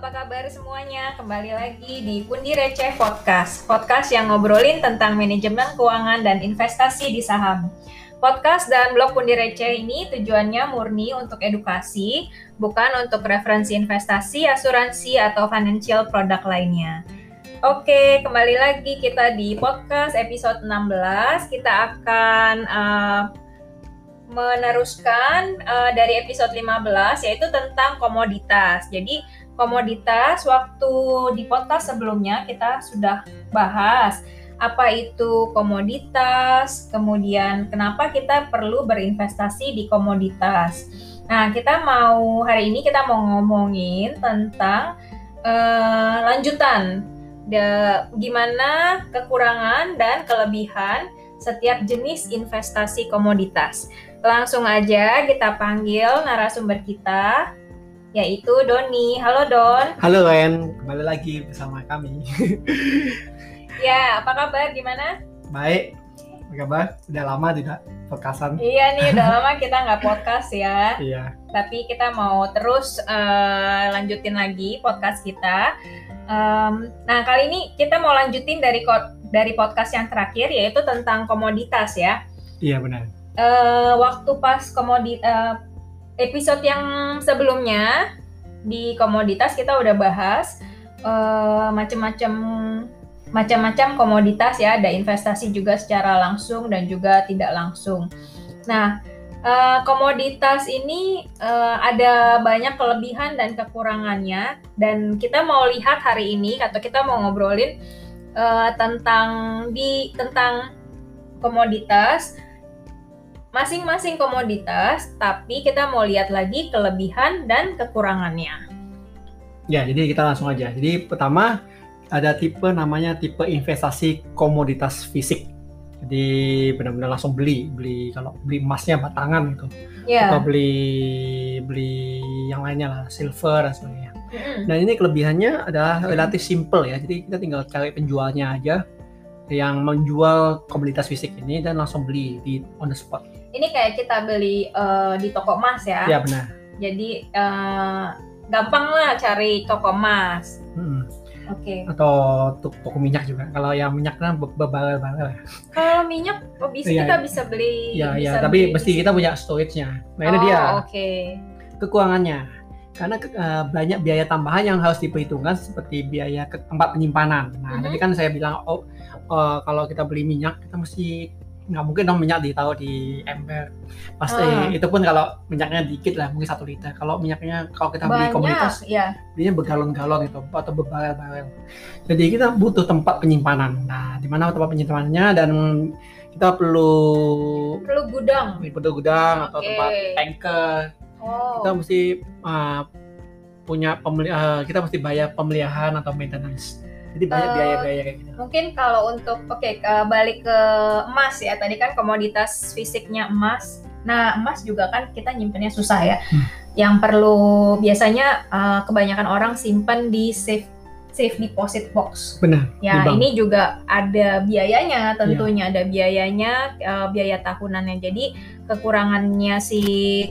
apa kabar semuanya? Kembali lagi di Pundi Receh Podcast. Podcast yang ngobrolin tentang manajemen keuangan dan investasi di saham. Podcast dan blog Pundi Receh ini tujuannya murni untuk edukasi, bukan untuk referensi investasi, asuransi, atau financial product lainnya. Oke, kembali lagi kita di podcast episode 16. Kita akan uh, meneruskan uh, dari episode 15 yaitu tentang komoditas. Jadi komoditas waktu di podcast sebelumnya kita sudah bahas apa itu komoditas, kemudian kenapa kita perlu berinvestasi di komoditas. Nah, kita mau hari ini kita mau ngomongin tentang uh, lanjutan de, gimana kekurangan dan kelebihan setiap jenis investasi komoditas. Langsung aja kita panggil narasumber kita yaitu Doni. Halo Don. Halo Ren, kembali lagi bersama kami. ya, apa kabar? Gimana? Baik, apa kabar? Udah lama tidak podcastan. Iya nih, udah lama kita nggak podcast ya. Iya. Tapi kita mau terus uh, lanjutin lagi podcast kita. Um, nah kali ini kita mau lanjutin dari dari podcast yang terakhir yaitu tentang komoditas ya. Iya benar. Uh, waktu pas komoditas uh, episode yang sebelumnya di komoditas kita udah bahas uh, macam-macam macam-macam komoditas ya, ada investasi juga secara langsung dan juga tidak langsung. Nah, uh, komoditas ini uh, ada banyak kelebihan dan kekurangannya. Dan kita mau lihat hari ini atau kita mau ngobrolin uh, tentang di tentang komoditas masing-masing komoditas, tapi kita mau lihat lagi kelebihan dan kekurangannya. Ya, jadi kita langsung aja. Jadi pertama ada tipe namanya tipe investasi komoditas fisik. Jadi benar-benar langsung beli, beli kalau beli emasnya batangan gitu. Yeah. Atau beli beli yang lainnya lah, silver dan sebagainya. Mm-hmm. Nah, ini kelebihannya adalah relatif simple ya. Jadi kita tinggal cari penjualnya aja yang menjual komoditas fisik ini dan langsung beli di on the spot ini kayak kita beli uh, di toko emas ya. Iya benar. Jadi uh, gampang lah cari toko emas. Hmm. Oke. Okay. Atau toko minyak juga. Kalau yang minyak kan berbal-bal. Kalau minyak oh, bisa iya, kita bisa beli. Iya iya. Tapi mesti kita punya storage-nya. Nah ini oh, dia. Oke. Okay. Kekurangannya karena uh, banyak biaya tambahan yang harus diperhitungkan seperti biaya ke tempat penyimpanan. Nah, mm -hmm. tadi kan saya bilang oh uh, kalau kita beli minyak kita mesti nggak mungkin dong minyak ditaruh di ember pasti hmm. itu pun kalau minyaknya dikit lah mungkin satu liter kalau minyaknya kalau kita beli komunitas ya. belinya bergalon-galon itu atau berbarel-barel jadi kita butuh tempat penyimpanan nah di mana tempat penyimpanannya dan kita perlu perlu gudang perlu gudang okay. atau tempat tanker oh. kita mesti uh, punya pemeli uh, kita mesti bayar pemeliharaan atau maintenance jadi banyak uh, biaya-biaya kayak gitu. Mungkin kalau untuk oke okay, balik ke emas ya. Tadi kan komoditas fisiknya emas. Nah, emas juga kan kita nyimpennya susah ya. Hmm. Yang perlu biasanya uh, kebanyakan orang simpan di safe safe deposit box. Benar. Ya, ini juga ada biayanya tentunya, ya. ada biayanya uh, biaya tahunannya. Jadi kekurangannya si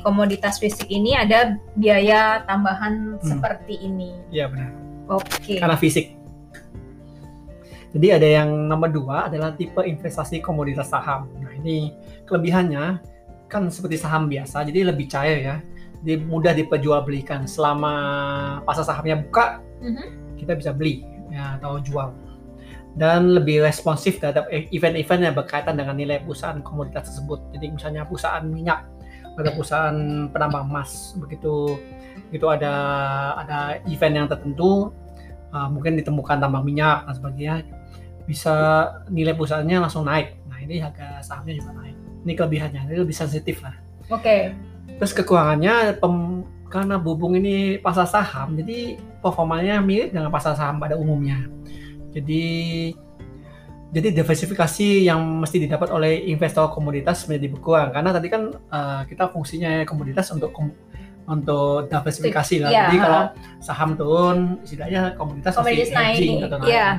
komoditas fisik ini ada biaya tambahan hmm. seperti ini. Iya, benar. Oke. Okay. Karena fisik. Jadi ada yang nomor dua adalah tipe investasi komoditas saham. Nah ini kelebihannya kan seperti saham biasa, jadi lebih cair ya. Jadi mudah diperjualbelikan. Selama pasar sahamnya buka, mm-hmm. kita bisa beli ya, atau jual. Dan lebih responsif terhadap e-, event-event yang berkaitan dengan nilai perusahaan komoditas tersebut. Jadi misalnya perusahaan minyak atau perusahaan penambang emas, begitu itu ada ada event yang tertentu, uh, mungkin ditemukan tambang minyak dan sebagainya, bisa nilai perusahaannya langsung naik. Nah ini harga sahamnya juga naik. Ini kelebihannya, ini lebih sensitif lah. Oke. Okay. Terus kekurangannya pem, karena bubung ini pasar saham, jadi performanya mirip dengan pasar saham pada umumnya. Jadi jadi diversifikasi yang mesti didapat oleh investor komoditas menjadi berkurang karena tadi kan uh, kita fungsinya komoditas untuk kom untuk diversifikasi lah. Yeah. Jadi kalau saham turun, istilahnya komoditas, komoditas naik. hedging atau naik. Yeah.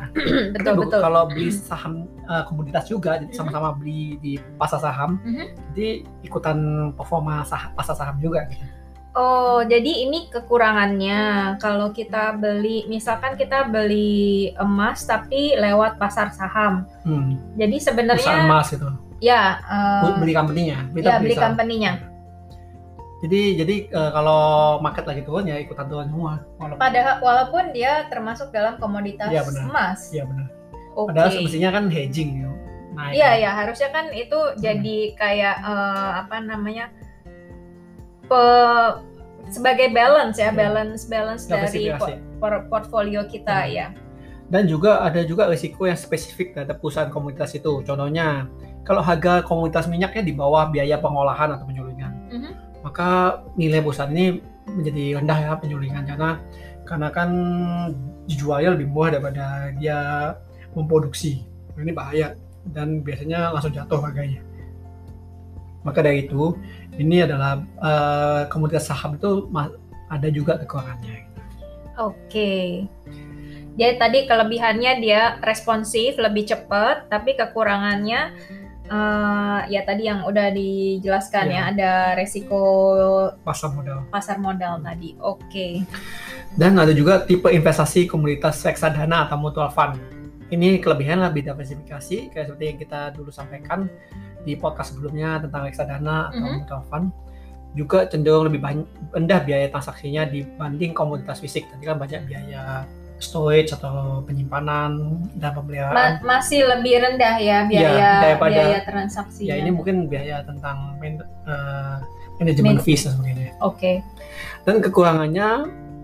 betul betul. Kalau beli saham uh, komoditas juga, jadi sama-sama beli di pasar saham, mm -hmm. jadi ikutan performa sah pasar saham juga. Gitu. Oh, jadi ini kekurangannya. Kalau kita beli, misalkan kita beli emas tapi lewat pasar saham. Hmm. Jadi sebenarnya emas itu. ya eh, beli company-nya. Ya beli company-nya. Jadi jadi eh, kalau market lagi turun ya ikutan turun semua. Walaupun Padahal walaupun dia termasuk dalam komoditas Iya, benar. emas. Iya benar. Oke. Padahal semestinya kan hedging ya. Naik. Iya ya harusnya kan itu jadi kayak eh, apa namanya pe- sebagai balance ya Iya. balance balance dari Diversifikasi. po- por- portfolio kita Hmm. ya. Dan juga ada juga risiko yang spesifik terhadap perusahaan komoditas itu. Contohnya, kalau harga komoditas minyaknya di bawah biaya pengolahan atau penyulingan, Mhm. Maka nilai ini menjadi rendah ya penyulingan karena karena kan dijualnya lebih murah daripada dia memproduksi. Ini bahaya dan biasanya langsung jatuh harganya. Maka dari itu, ini adalah eh, komoditas saham itu ada juga kekurangannya. Oke. Jadi tadi kelebihannya dia responsif, lebih cepat, tapi kekurangannya eh, ya tadi yang udah dijelaskan Iya. ya ada resiko Pasar modal. pasar modal tadi. Oke. Dan ada juga tipe investasi komoditas reksadana atau mutual fund. Ini kelebihan lebih diversifikasi, kayak seperti yang kita dulu sampaikan di podcast sebelumnya tentang reksadana atau Mhm. mutual fund. Juga cenderung lebih banyak rendah biaya transaksinya dibanding komoditas fisik. Tadi kan banyak biaya storage atau penyimpanan dan pemeliharaan. Ma- masih lebih rendah ya biaya Iya, daripada- biaya transaksinya. ya ini mungkin biaya tentang man- eh, manajemen Man- fees dan sebagainya. Oke. Dan kekurangannya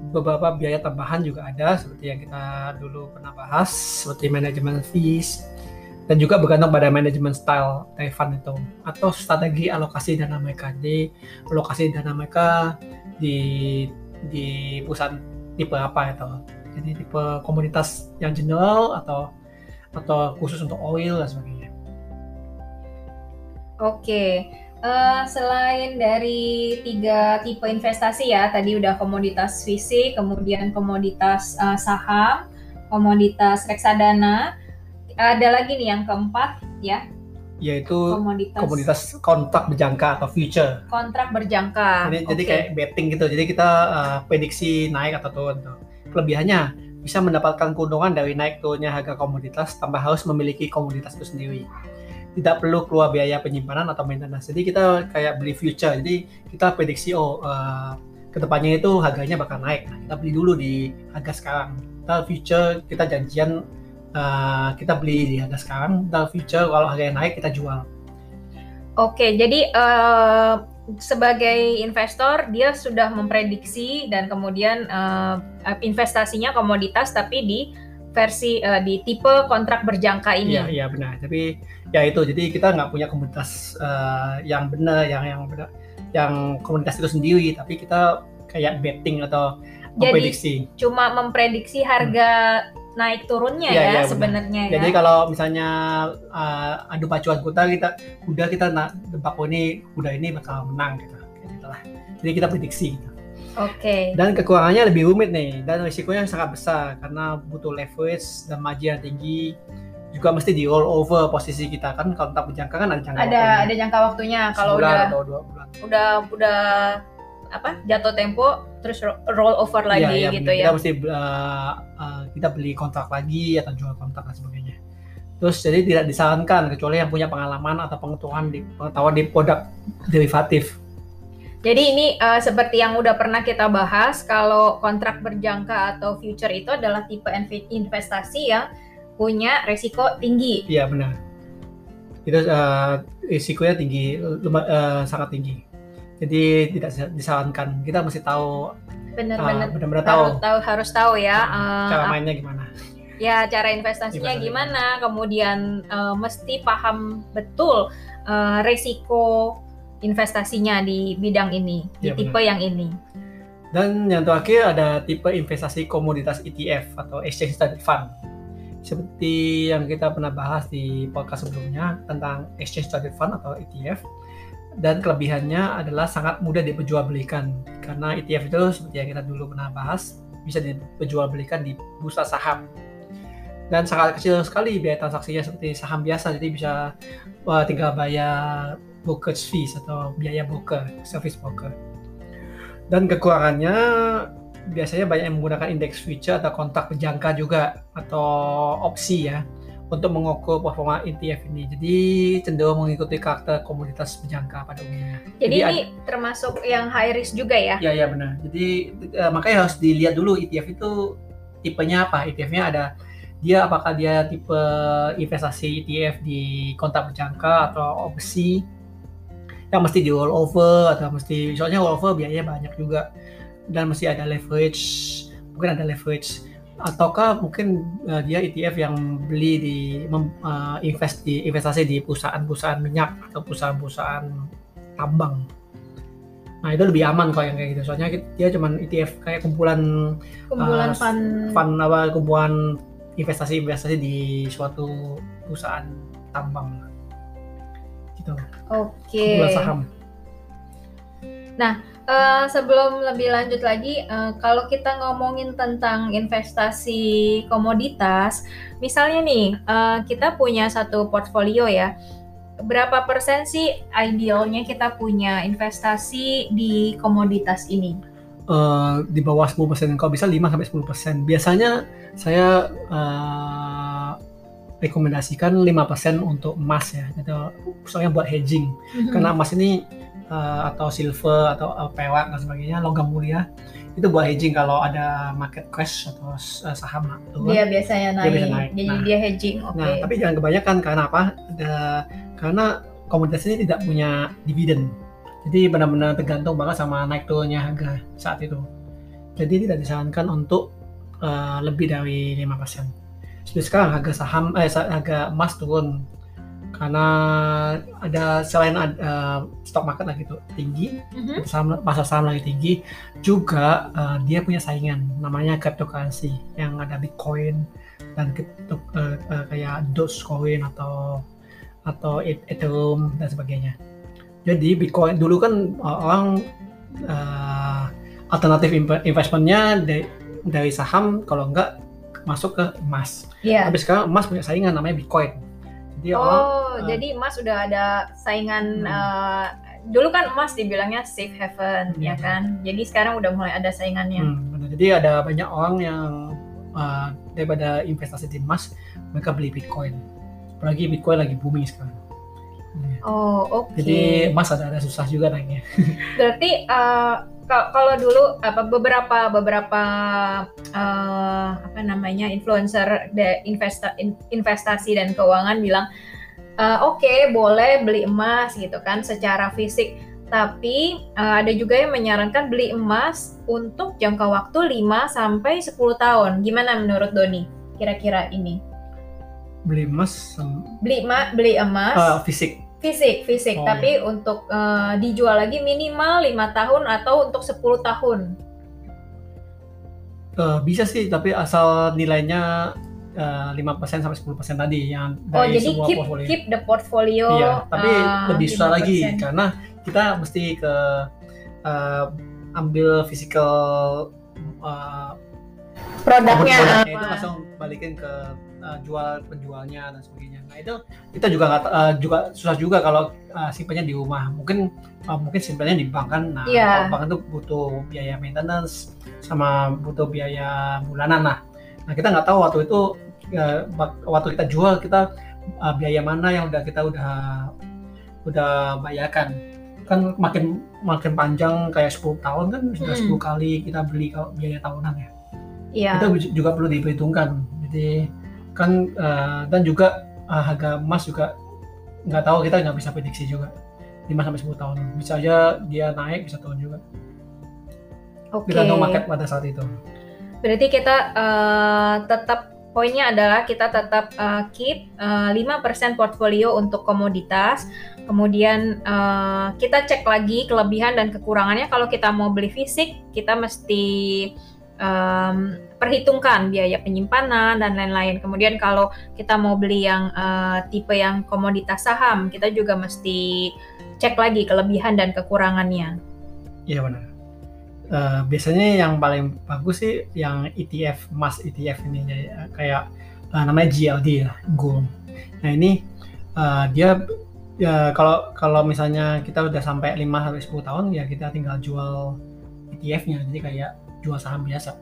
beberapa biaya tambahan juga ada seperti yang kita dulu pernah bahas seperti manajemen fees dan juga bergantung pada manajemen style dari fund itu atau strategi alokasi dana mereka. Jadi alokasi dana mereka di di perusahaan tipe apa itu. Jadi tipe komoditas yang general atau atau khusus untuk oil dan sebagainya. Oke, Eh, selain dari tiga tipe investasi ya, tadi udah komoditas fisik, kemudian komoditas eh, saham, komoditas reksadana, ada lagi nih yang keempat ya, Yaitu komoditas, komoditas kontrak berjangka atau future. kontrak berjangka. Jadi, jadi Oke. kayak betting gitu. Jadi kita uh, prediksi naik atau turun tuh. Kelebihannya bisa mendapatkan keuntungan dari naik turunnya harga komoditas tanpa harus memiliki komoditas itu sendiri. Tidak perlu keluar biaya penyimpanan atau maintenance. Jadi kita kayak beli future. Jadi kita prediksi oh uh, ke depannya itu harganya bakal naik. Nah, kita beli dulu di harga sekarang. Kita future kita janjian uh, kita beli di harga sekarang. Kita future kalau harganya naik kita jual. Oke, jadi eh, sebagai investor dia sudah memprediksi dan kemudian eh, investasinya komoditas tapi di versi eh, di tipe kontrak berjangka ini. Iya, iya benar. Tapi ya itu, jadi kita nggak punya komunitas eh, yang benar, yang yang benar, yang komunitas itu sendiri, tapi kita kayak betting atau Jadi, memprediksi. Cuma memprediksi harga naik turunnya Iya, ya iya, benar. sebenarnya ya. Jadi kalau misalnya eh, adu pacuan kuda kita kuda kita nak tebak oh ini kuda ini bakal menang gitu. Gitu lah. Jadi kita prediksi gitu. Oke. Dan kekurangannya lebih rumit nih dan risikonya sangat besar karena butuh leverage dan margin yang tinggi juga mesti di roll over posisi kita kan kalau tak berjangka kan ada jangka Ada waktunya. ada jangka waktunya kalau udah atau dua bulan. udah udah apa jatuh tempo terus ro- roll over lagi Iya, iya, gitu benar. ya. Kita mesti uh, uh, kita beli kontrak lagi atau jual kontrak dan sebagainya. Terus jadi tidak disarankan kecuali yang punya pengalaman atau pengetahuan di pengetahuan di produk derivatif. Jadi ini eh, seperti yang udah pernah kita bahas, kalau kontrak berjangka atau future itu adalah tipe inv- investasi yang punya resiko tinggi. Iya benar. Itu uh, risikonya tinggi, uh, sangat tinggi. Jadi tidak disarankan. Kita mesti tahu Benar-benar uh, benar-benar tahu harus tahu harus tahu ya. eh, cara ap- mainnya gimana. ya cara investasinya Gimana, gimana, kemudian eh, mesti paham betul eh, resiko investasinya di bidang ini, di Iya, tipe yang ini. Dan yang terakhir ada tipe investasi komoditas ETF atau Exchange Traded Fund. Seperti yang kita pernah bahas di podcast sebelumnya tentang Exchange Traded Fund atau ETF. Dan kelebihannya adalah sangat mudah diperjualbelikan karena ETF itu seperti yang kita dulu pernah bahas bisa diperjualbelikan di bursa saham. Dan sangat kecil sekali biaya transaksinya seperti saham biasa, jadi bisa wah, tinggal bayar brokerage fees atau biaya broker, service broker. Dan kekurangannya biasanya banyak yang menggunakan index future atau kontak berjangka juga atau opsi ya untuk mengukur performa ETF ini. Jadi cenderung mengikuti karakter komoditas berjangka pada umumnya. Jadi, Jadi ini termasuk yang high risk juga ya? Ya ya benar. Jadi uh, makanya harus dilihat dulu ETF itu tipenya apa. ETF-nya ada dia apakah dia tipe investasi ETF di kontak berjangka atau opsi yang mesti di roll over atau mesti soalnya roll over biayanya banyak juga dan mesti ada leverage mungkin ada leverage ataukah mungkin uh, dia ETF yang beli di mem, uh, invest di investasi di perusahaan-perusahaan minyak atau perusahaan-perusahaan tambang. Nah itu lebih aman kalau yang kayak gitu. Soalnya dia cuman ETF kayak kumpulan kumpulan uh, fund fund apa kumpulan investasi-investasi di suatu perusahaan tambang. Gitu. Oke. Okay. Kumpulan saham. Nah, Uh, sebelum lebih lanjut lagi, uh, kalau kita ngomongin tentang investasi komoditas, misalnya nih uh, kita punya satu portfolio ya, berapa persen sih idealnya kita punya investasi di komoditas ini? Uh, di bawah 10 persen, kalau bisa 5 sampai 10 persen. Biasanya saya uh, rekomendasikan 5 persen untuk emas ya, itu soalnya buat hedging, mm -hmm. karena emas ini uh, atau silver atau uh, perak dan sebagainya logam mulia itu buat hedging kalau ada market crash atau uh, saham itu dia biasanya naik, dia naik. jadi nah, dia hedging okay. nah tapi jangan kebanyakan karena apa? Ada, karena komoditas ini tidak punya dividen. Jadi benar-benar tergantung banget sama naik turunnya harga saat itu. Jadi tidak disarankan untuk uh, lebih dari 5% jadi sekarang harga saham eh harga emas turun karena ada selain ada uh, stok market lagi tuh tinggi, mm-hmm. saham, pasar saham lagi tinggi, juga uh, dia punya saingan namanya cryptocurrency yang ada Bitcoin dan uh, uh, kayak Dogecoin atau atau Ethereum dan sebagainya. Jadi Bitcoin dulu kan orang uh, alternatif investmentnya dari, dari saham kalau enggak masuk ke emas. Yeah. Tapi sekarang emas punya saingan namanya Bitcoin jadi oh, uh, jadi emas sudah ada saingan hmm. uh, dulu kan emas dibilangnya safe haven hmm. ya kan. Jadi sekarang udah mulai ada saingannya. Hmm, Jadi ada banyak orang yang uh, daripada investasi di emas mereka beli Bitcoin. Apalagi Bitcoin lagi booming sekarang. Oh, oke. Okay. Jadi emas ada ada susah juga naiknya. Berarti uh, kalau dulu apa beberapa beberapa uh, apa namanya influencer de investa, investasi dan keuangan bilang uh, oke okay, boleh beli emas gitu kan secara fisik tapi uh, ada juga yang menyarankan beli emas untuk jangka waktu 5 sampai 10 tahun. Gimana menurut Doni kira-kira ini? Beli emas beli emas beli emas uh, fisik Fisik, fisik. Oh, Tapi iya. untuk uh, dijual lagi minimal lima tahun atau untuk 10 tahun. Uh, bisa sih, tapi asal nilainya eh, lima persen sampai sepuluh persen tadi yang oh, dari oh, jadi semua keep, portfolio. keep the portfolio. Iya, tapi uh, lebih susah lagi karena kita mesti ke uh, ambil physical uh, produknya itu langsung balikin ke uh, jual penjualnya dan sebagainya. Nah itu kita juga nggak uh, juga susah juga kalau uh, simpannya di rumah. Mungkin uh, mungkin simpannya di bank kan. Nah yeah. bank itu butuh biaya maintenance sama butuh biaya bulanan. Nah, nah kita nggak tahu waktu itu uh, waktu kita jual kita uh, biaya mana yang udah kita udah udah bayarkan kan makin makin panjang kayak 10 tahun kan sudah hmm. 10 kali kita beli kalau biaya tahunan ya. Iya. Itu juga perlu diperhitungkan. Jadi kan uh, dan juga uh, harga emas juga nggak tahu kita nggak bisa prediksi juga 5 sampai 10 tahun bisa aja dia naik bisa turun juga Oke. Okay. Tergantung market pada saat itu. Berarti kita uh, tetap poinnya adalah kita tetap uh, keep uh, 5% portfolio untuk komoditas. Kemudian uh, kita cek lagi kelebihan dan kekurangannya kalau kita mau beli fisik, kita mesti um, perhitungkan biaya penyimpanan dan lain-lain. Kemudian kalau kita mau beli yang uh, tipe yang komoditas saham, kita juga mesti cek lagi kelebihan dan kekurangannya. Iya benar. Uh, biasanya yang paling bagus sih yang ETF emas ETF ini ya, kayak uh, namanya GLD ya gold. Nah ini uh, dia ya kalau kalau misalnya kita udah sampai 5 sampai 10 tahun ya kita tinggal jual ETF-nya jadi kayak jual saham biasa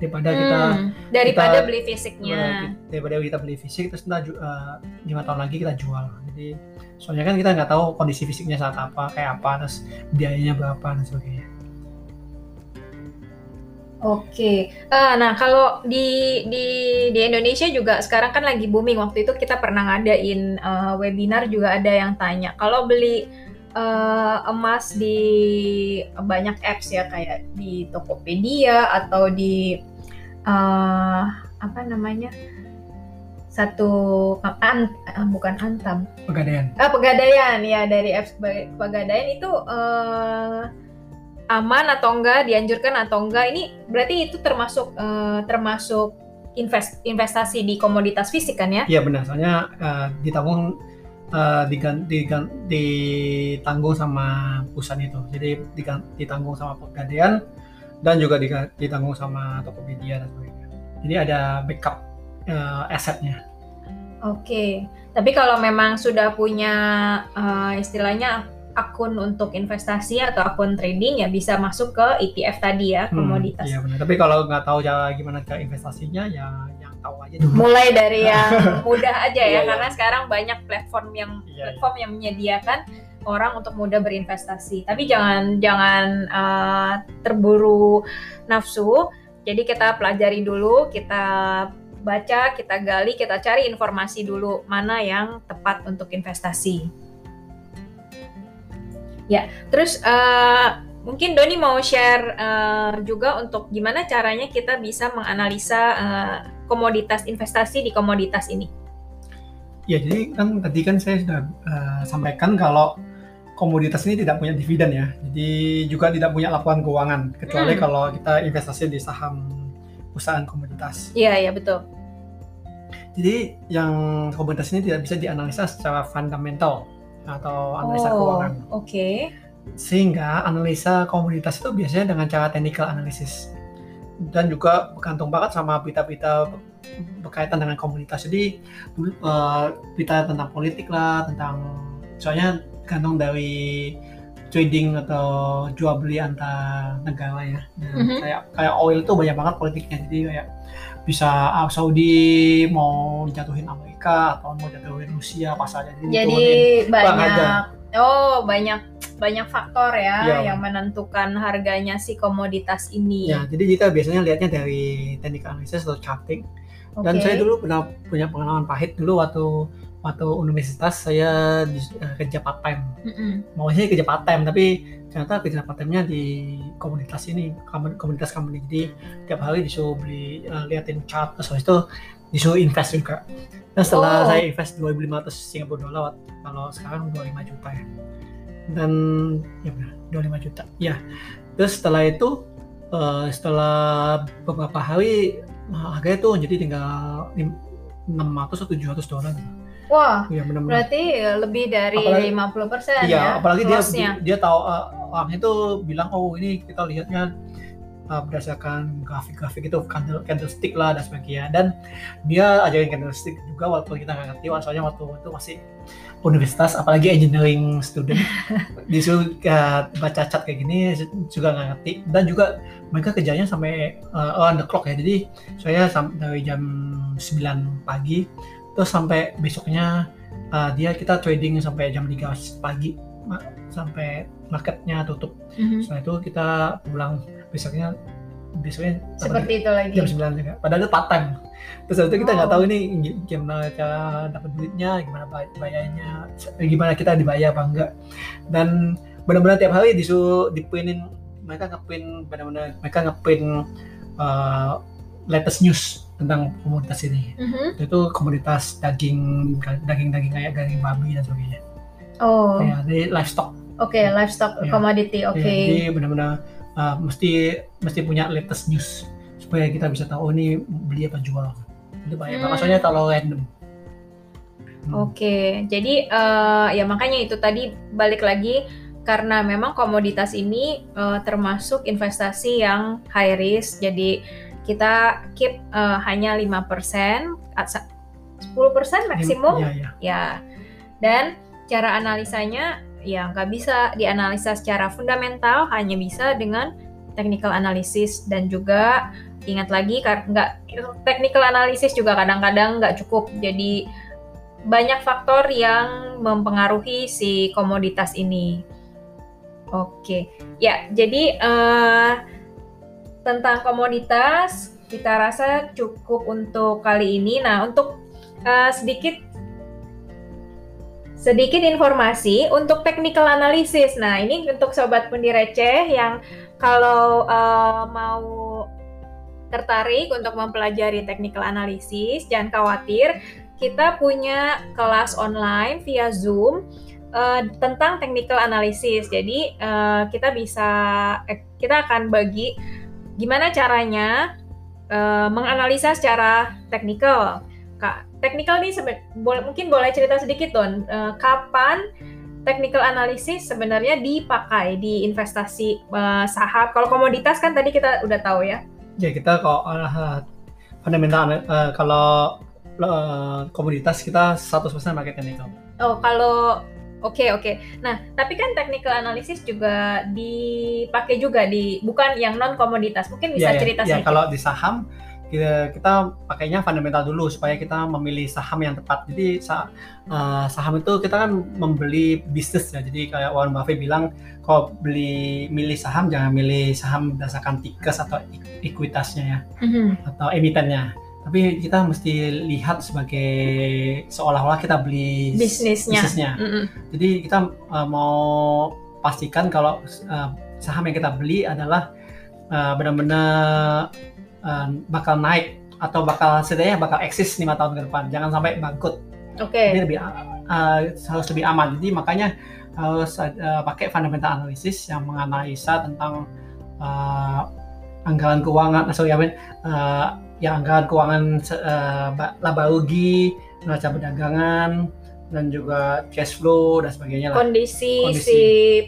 daripada kita Hmm, daripada kita- beli fisiknya. daripada kita beli fisik terus ju- eh, lima tahun lagi kita jual jadi soalnya kan kita nggak tahu kondisi fisiknya saat apa kayak apa terus biayanya berapa dan sebagainya Oke, Eh, nah kalau di di di Indonesia juga sekarang kan lagi booming. Waktu itu kita pernah ngadain eh, webinar juga ada yang tanya kalau beli eh, emas di banyak apps ya kayak di Tokopedia atau di eh, apa namanya satu an, eh, bukan antam pegadaian Ah, pegadaian ya dari apps Pe- pegadaian itu eh, aman atau enggak, dianjurkan atau enggak. Ini berarti itu termasuk eh, termasuk invest investasi di komoditas fisik kan ya? iya benar soalnya eh, ditanggung eh, digan- digan- ditanggung sama perusahaan itu jadi digan- ditanggung sama pegadaian dan juga ditanggung sama Tokopedia dan sebagainya jadi ada backup eh, asetnya Oke. Tapi kalau memang sudah punya eh, istilahnya akun untuk investasi atau akun trading ya bisa masuk ke ETF tadi ya, Hmm, komoditas. iya benar tapi kalau nggak tahu cara gimana cara investasinya ya tahu aja dulu. Mulai dari yang mudah aja Iya, ya iya. karena sekarang banyak platform yang Iya, platform yang menyediakan orang untuk mudah berinvestasi. Tapi jangan jangan uh, terburu nafsu. Jadi kita pelajari dulu kita baca kita gali kita cari informasi dulu mana yang tepat untuk investasi. Ya terus uh, mungkin Doni mau share uh, juga untuk gimana caranya kita bisa menganalisa uh, komoditas investasi di komoditas ini. Ya, jadi kan tadi kan saya sudah eh, sampaikan kalau komoditas ini tidak punya dividen ya. Jadi juga tidak punya laporan keuangan kecuali Hmm. kalau kita investasi di saham perusahaan komoditas. Iya, iya betul. Jadi yang komoditas ini tidak bisa dianalisa secara fundamental atau analisa oh, keuangan. oke. Sehingga analisa komoditas itu biasanya dengan cara technical analysis. Dan juga bergantung banget sama berita-berita berkaitan dengan komunitas. Jadi dulu, eh, berita tentang politik lah, tentang soalnya gantung dari trading atau jual beli antar negara ya. Dan Mhm. Kayak kayak oil itu banyak banget politiknya. Jadi kayak bisa Arab Saudi mau jatuhin Amerika atau mau jatuhin Rusia pas aja jadi, Jadi banyak aja. oh banyak banyak faktor ya Iya. yang menentukan harganya si komoditas ini. Ya, jadi kita biasanya lihatnya dari technical analysis atau charting. Dan Oke. saya dulu pernah punya pengalaman pahit dulu waktu waktu universitas saya di, eh, kerja part time. Mm-mm. Maunya kerja part time tapi ternyata kerja part time-nya di komunitas ini, kom- komunitas company. Jadi tiap hari disuruh beli eh, liatin chart terus habis itu disuruh invest juga. Dan setelah Oh. saya invest 2.500 Singapura dollar kalau sekarang 25 juta ya. Dan ya benar 25 juta. Ya. Terus setelah itu eh, setelah beberapa hari nah, harganya tuh jadi tinggal lim- 600 atau 700 dolar. Wah, Ya berarti lebih dari Apalagi- 50% Iya, ya. apalagi dia loss-nya. dia tahu uh, orangnya tuh bilang oh ini kita lihatnya uh, berdasarkan grafik-grafik itu candle, candlestick lah dan sebagainya dan dia ajarin candlestick juga waktu kita nggak ngerti soalnya waktu itu masih universitas apalagi engineering student. Disuruh uh, baca cat kayak gini juga nggak ngerti. Dan juga mereka kerjanya sampai uh, on the clock ya. Jadi saya dari jam 9 pagi terus sampai besoknya uh, dia kita trading sampai jam 3 pagi sampai marketnya tutup. Mhm. setelah itu kita pulang. Besoknya besoknya Seperti itu lagi. jam 9 juga padahal itu part time terus itu kita nggak Oh. tahu ini gi- gimana cara dapat duitnya gimana bay- bayarnya gimana kita dibayar apa enggak dan benar-benar tiap hari disuruh diprintin mereka ngeprint benar-benar mereka ngeprint uh, latest news tentang komunitas ini Mhm. itu komoditas daging daging-daging kayak daging babi dan sebagainya Oh, oke, kayak dari livestock livestock Iya. commodity, oke. Ya, jadi benar-benar uh, mesti mesti punya latest news supaya kita bisa tahu oh, ini beli apa jual itu banyak Hmm. soalnya kalau random Hmm. Oke, jadi eh, ya makanya itu tadi balik lagi karena memang komoditas ini eh, termasuk investasi yang high risk. Jadi kita keep eh, hanya 5%, at- sa- 10% maksimum ya, ya. ya. Dan cara analisanya ya nggak bisa dianalisa secara fundamental, hanya bisa dengan technical analysis dan juga ingat lagi nggak technical analysis juga kadang-kadang nggak cukup jadi banyak faktor yang mempengaruhi si komoditas ini. Oke, ya jadi uh, tentang komoditas kita rasa cukup untuk kali ini. Nah untuk uh, sedikit sedikit informasi untuk technical analysis. Nah ini untuk sobat pundi receh yang kalau uh, mau tertarik untuk mempelajari technical analysis, jangan khawatir kita punya kelas online via Zoom uh, tentang technical analysis. Jadi uh, kita bisa eh, kita akan bagi gimana caranya uh, menganalisa secara teknikal. Kak, teknikal ini boleh, mungkin boleh cerita sedikit Don, uh, kapan technical analysis sebenarnya dipakai di investasi uh, saham. Kalau komoditas kan tadi kita udah tahu ya. Ya kita kok uh, fundamental uh, kalau uh, komoditas kita 100% pakai technical. Oh, kalau oke okay, oke. Okay. Nah, tapi kan technical analysis juga dipakai juga di bukan yang non komoditas. Mungkin bisa ya, cerita ya, sedikit. Ya, kalau di saham kita, kita pakainya fundamental dulu supaya kita memilih saham yang tepat. Jadi sah, uh, saham itu kita kan membeli bisnis ya. Jadi kayak Warren Buffett bilang kalau beli milih saham jangan milih saham berdasarkan tickers atau ekuitasnya ya mm -hmm. atau emitennya tapi kita mesti lihat sebagai seolah-olah kita beli bisnisnya. bisnisnya. Mm -hmm. Jadi kita uh, mau pastikan kalau uh, saham yang kita beli adalah uh, benar-benar uh, bakal naik atau bakal setidaknya bakal eksis lima tahun ke depan. Jangan sampai bangkrut. Oke. Okay. Jadi lebih uh, harus lebih aman. Jadi makanya harus uh, pakai fundamental analysis yang menganalisa tentang uh, anggaran keuangan, sorry, uh, yang anggaran keuangan uh, laba rugi, neraca perdagangan, dan juga cash flow dan sebagainya lah. Kondisi, Kondisi. si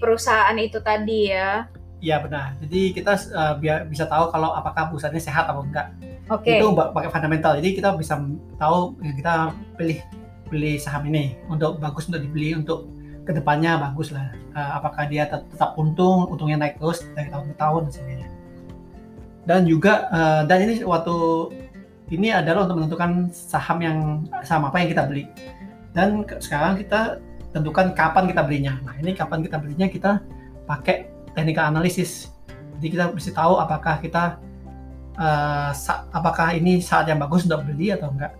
perusahaan itu tadi ya. Iya benar. Jadi kita uh, biar bisa tahu kalau apakah perusahaannya sehat atau enggak. Oke. Okay. Itu pakai fundamental. Jadi kita bisa tahu ya kita pilih pilih saham ini untuk bagus untuk dibeli untuk ke depannya bagus lah. Uh, apakah dia tetap untung, untungnya naik terus dari tahun ke tahun dan sebagainya dan juga uh, dan ini waktu ini adalah untuk menentukan saham yang saham apa yang kita beli dan sekarang kita tentukan kapan kita belinya nah ini kapan kita belinya kita pakai technical analysis jadi kita mesti tahu apakah kita uh, apakah ini saat yang bagus untuk beli atau enggak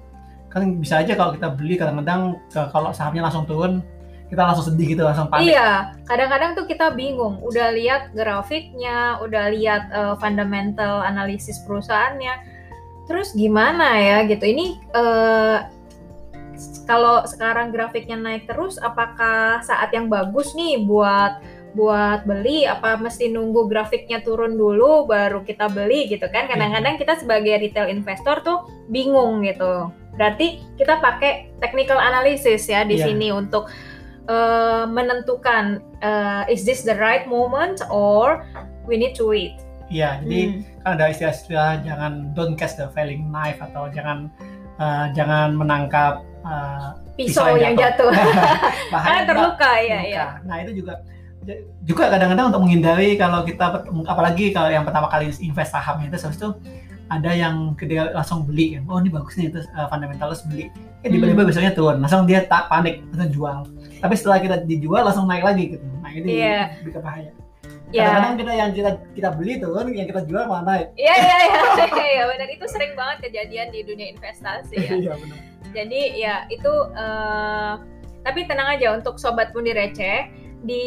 kan bisa aja kalau kita beli kadang-kadang kalau sahamnya langsung turun kita langsung sedih gitu langsung panik. Iya, kadang-kadang tuh kita bingung. Udah lihat grafiknya, udah lihat uh, fundamental analisis perusahaannya, terus gimana ya gitu. Ini uh, kalau sekarang grafiknya naik terus, apakah saat yang bagus nih buat buat beli apa mesti nunggu grafiknya turun dulu baru kita beli gitu kan kadang-kadang kita sebagai retail investor tuh bingung gitu berarti kita pakai technical analysis ya di yeah. sini untuk uh, menentukan uh, is this the right moment or we need to wait. Iya, jadi hmm. kan ada istilah-istilah jangan don't catch the falling knife atau jangan uh, jangan menangkap uh, pisau, pisau yang jatuh. Karena terluka ya, ya. Nah, itu juga juga kadang-kadang untuk menghindari kalau kita apalagi kalau yang pertama kali invest saham itu habis itu ada yang dia langsung beli kan oh ini bagus nih terus uh, fundamentalist beli eh tiba-tiba hmm. besoknya turun langsung dia tak panik langsung jual tapi setelah kita dijual langsung naik lagi gitu nah ini yeah. lebih bahaya Yeah. Kadang-kadang kita yang kita kita beli turun, yang kita jual malah naik. Iya iya iya, iya benar itu sering banget kejadian di dunia investasi ya. Iya benar. Jadi ya itu uh, tapi tenang aja untuk sobat pundi receh di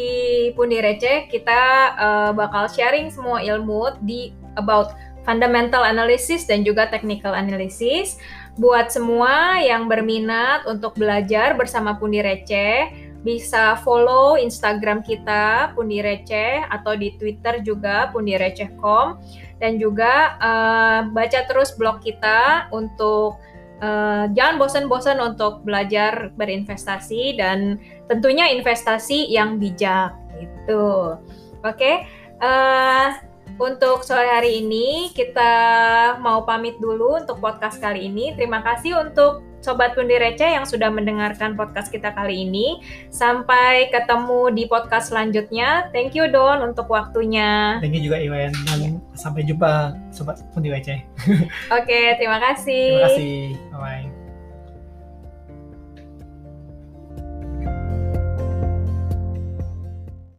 pundi receh kita uh, bakal sharing semua ilmu di about fundamental analysis dan juga technical analysis. Buat semua yang berminat untuk belajar bersama Pundi Receh, bisa follow Instagram kita Pundi Receh atau di Twitter juga Pundi Receh.com dan juga uh, baca terus blog kita untuk uh, jangan bosan-bosan untuk belajar berinvestasi dan tentunya investasi yang bijak gitu. Oke. Okay? Uh, untuk sore hari ini kita mau pamit dulu untuk podcast kali ini. Terima kasih untuk Sobat Pundi Receh yang sudah mendengarkan podcast kita kali ini. Sampai ketemu di podcast selanjutnya. Thank you Don untuk waktunya. Thank you juga Iwan dan sampai jumpa Sobat Pundi Receh. Oke, terima kasih. Terima kasih. Bye.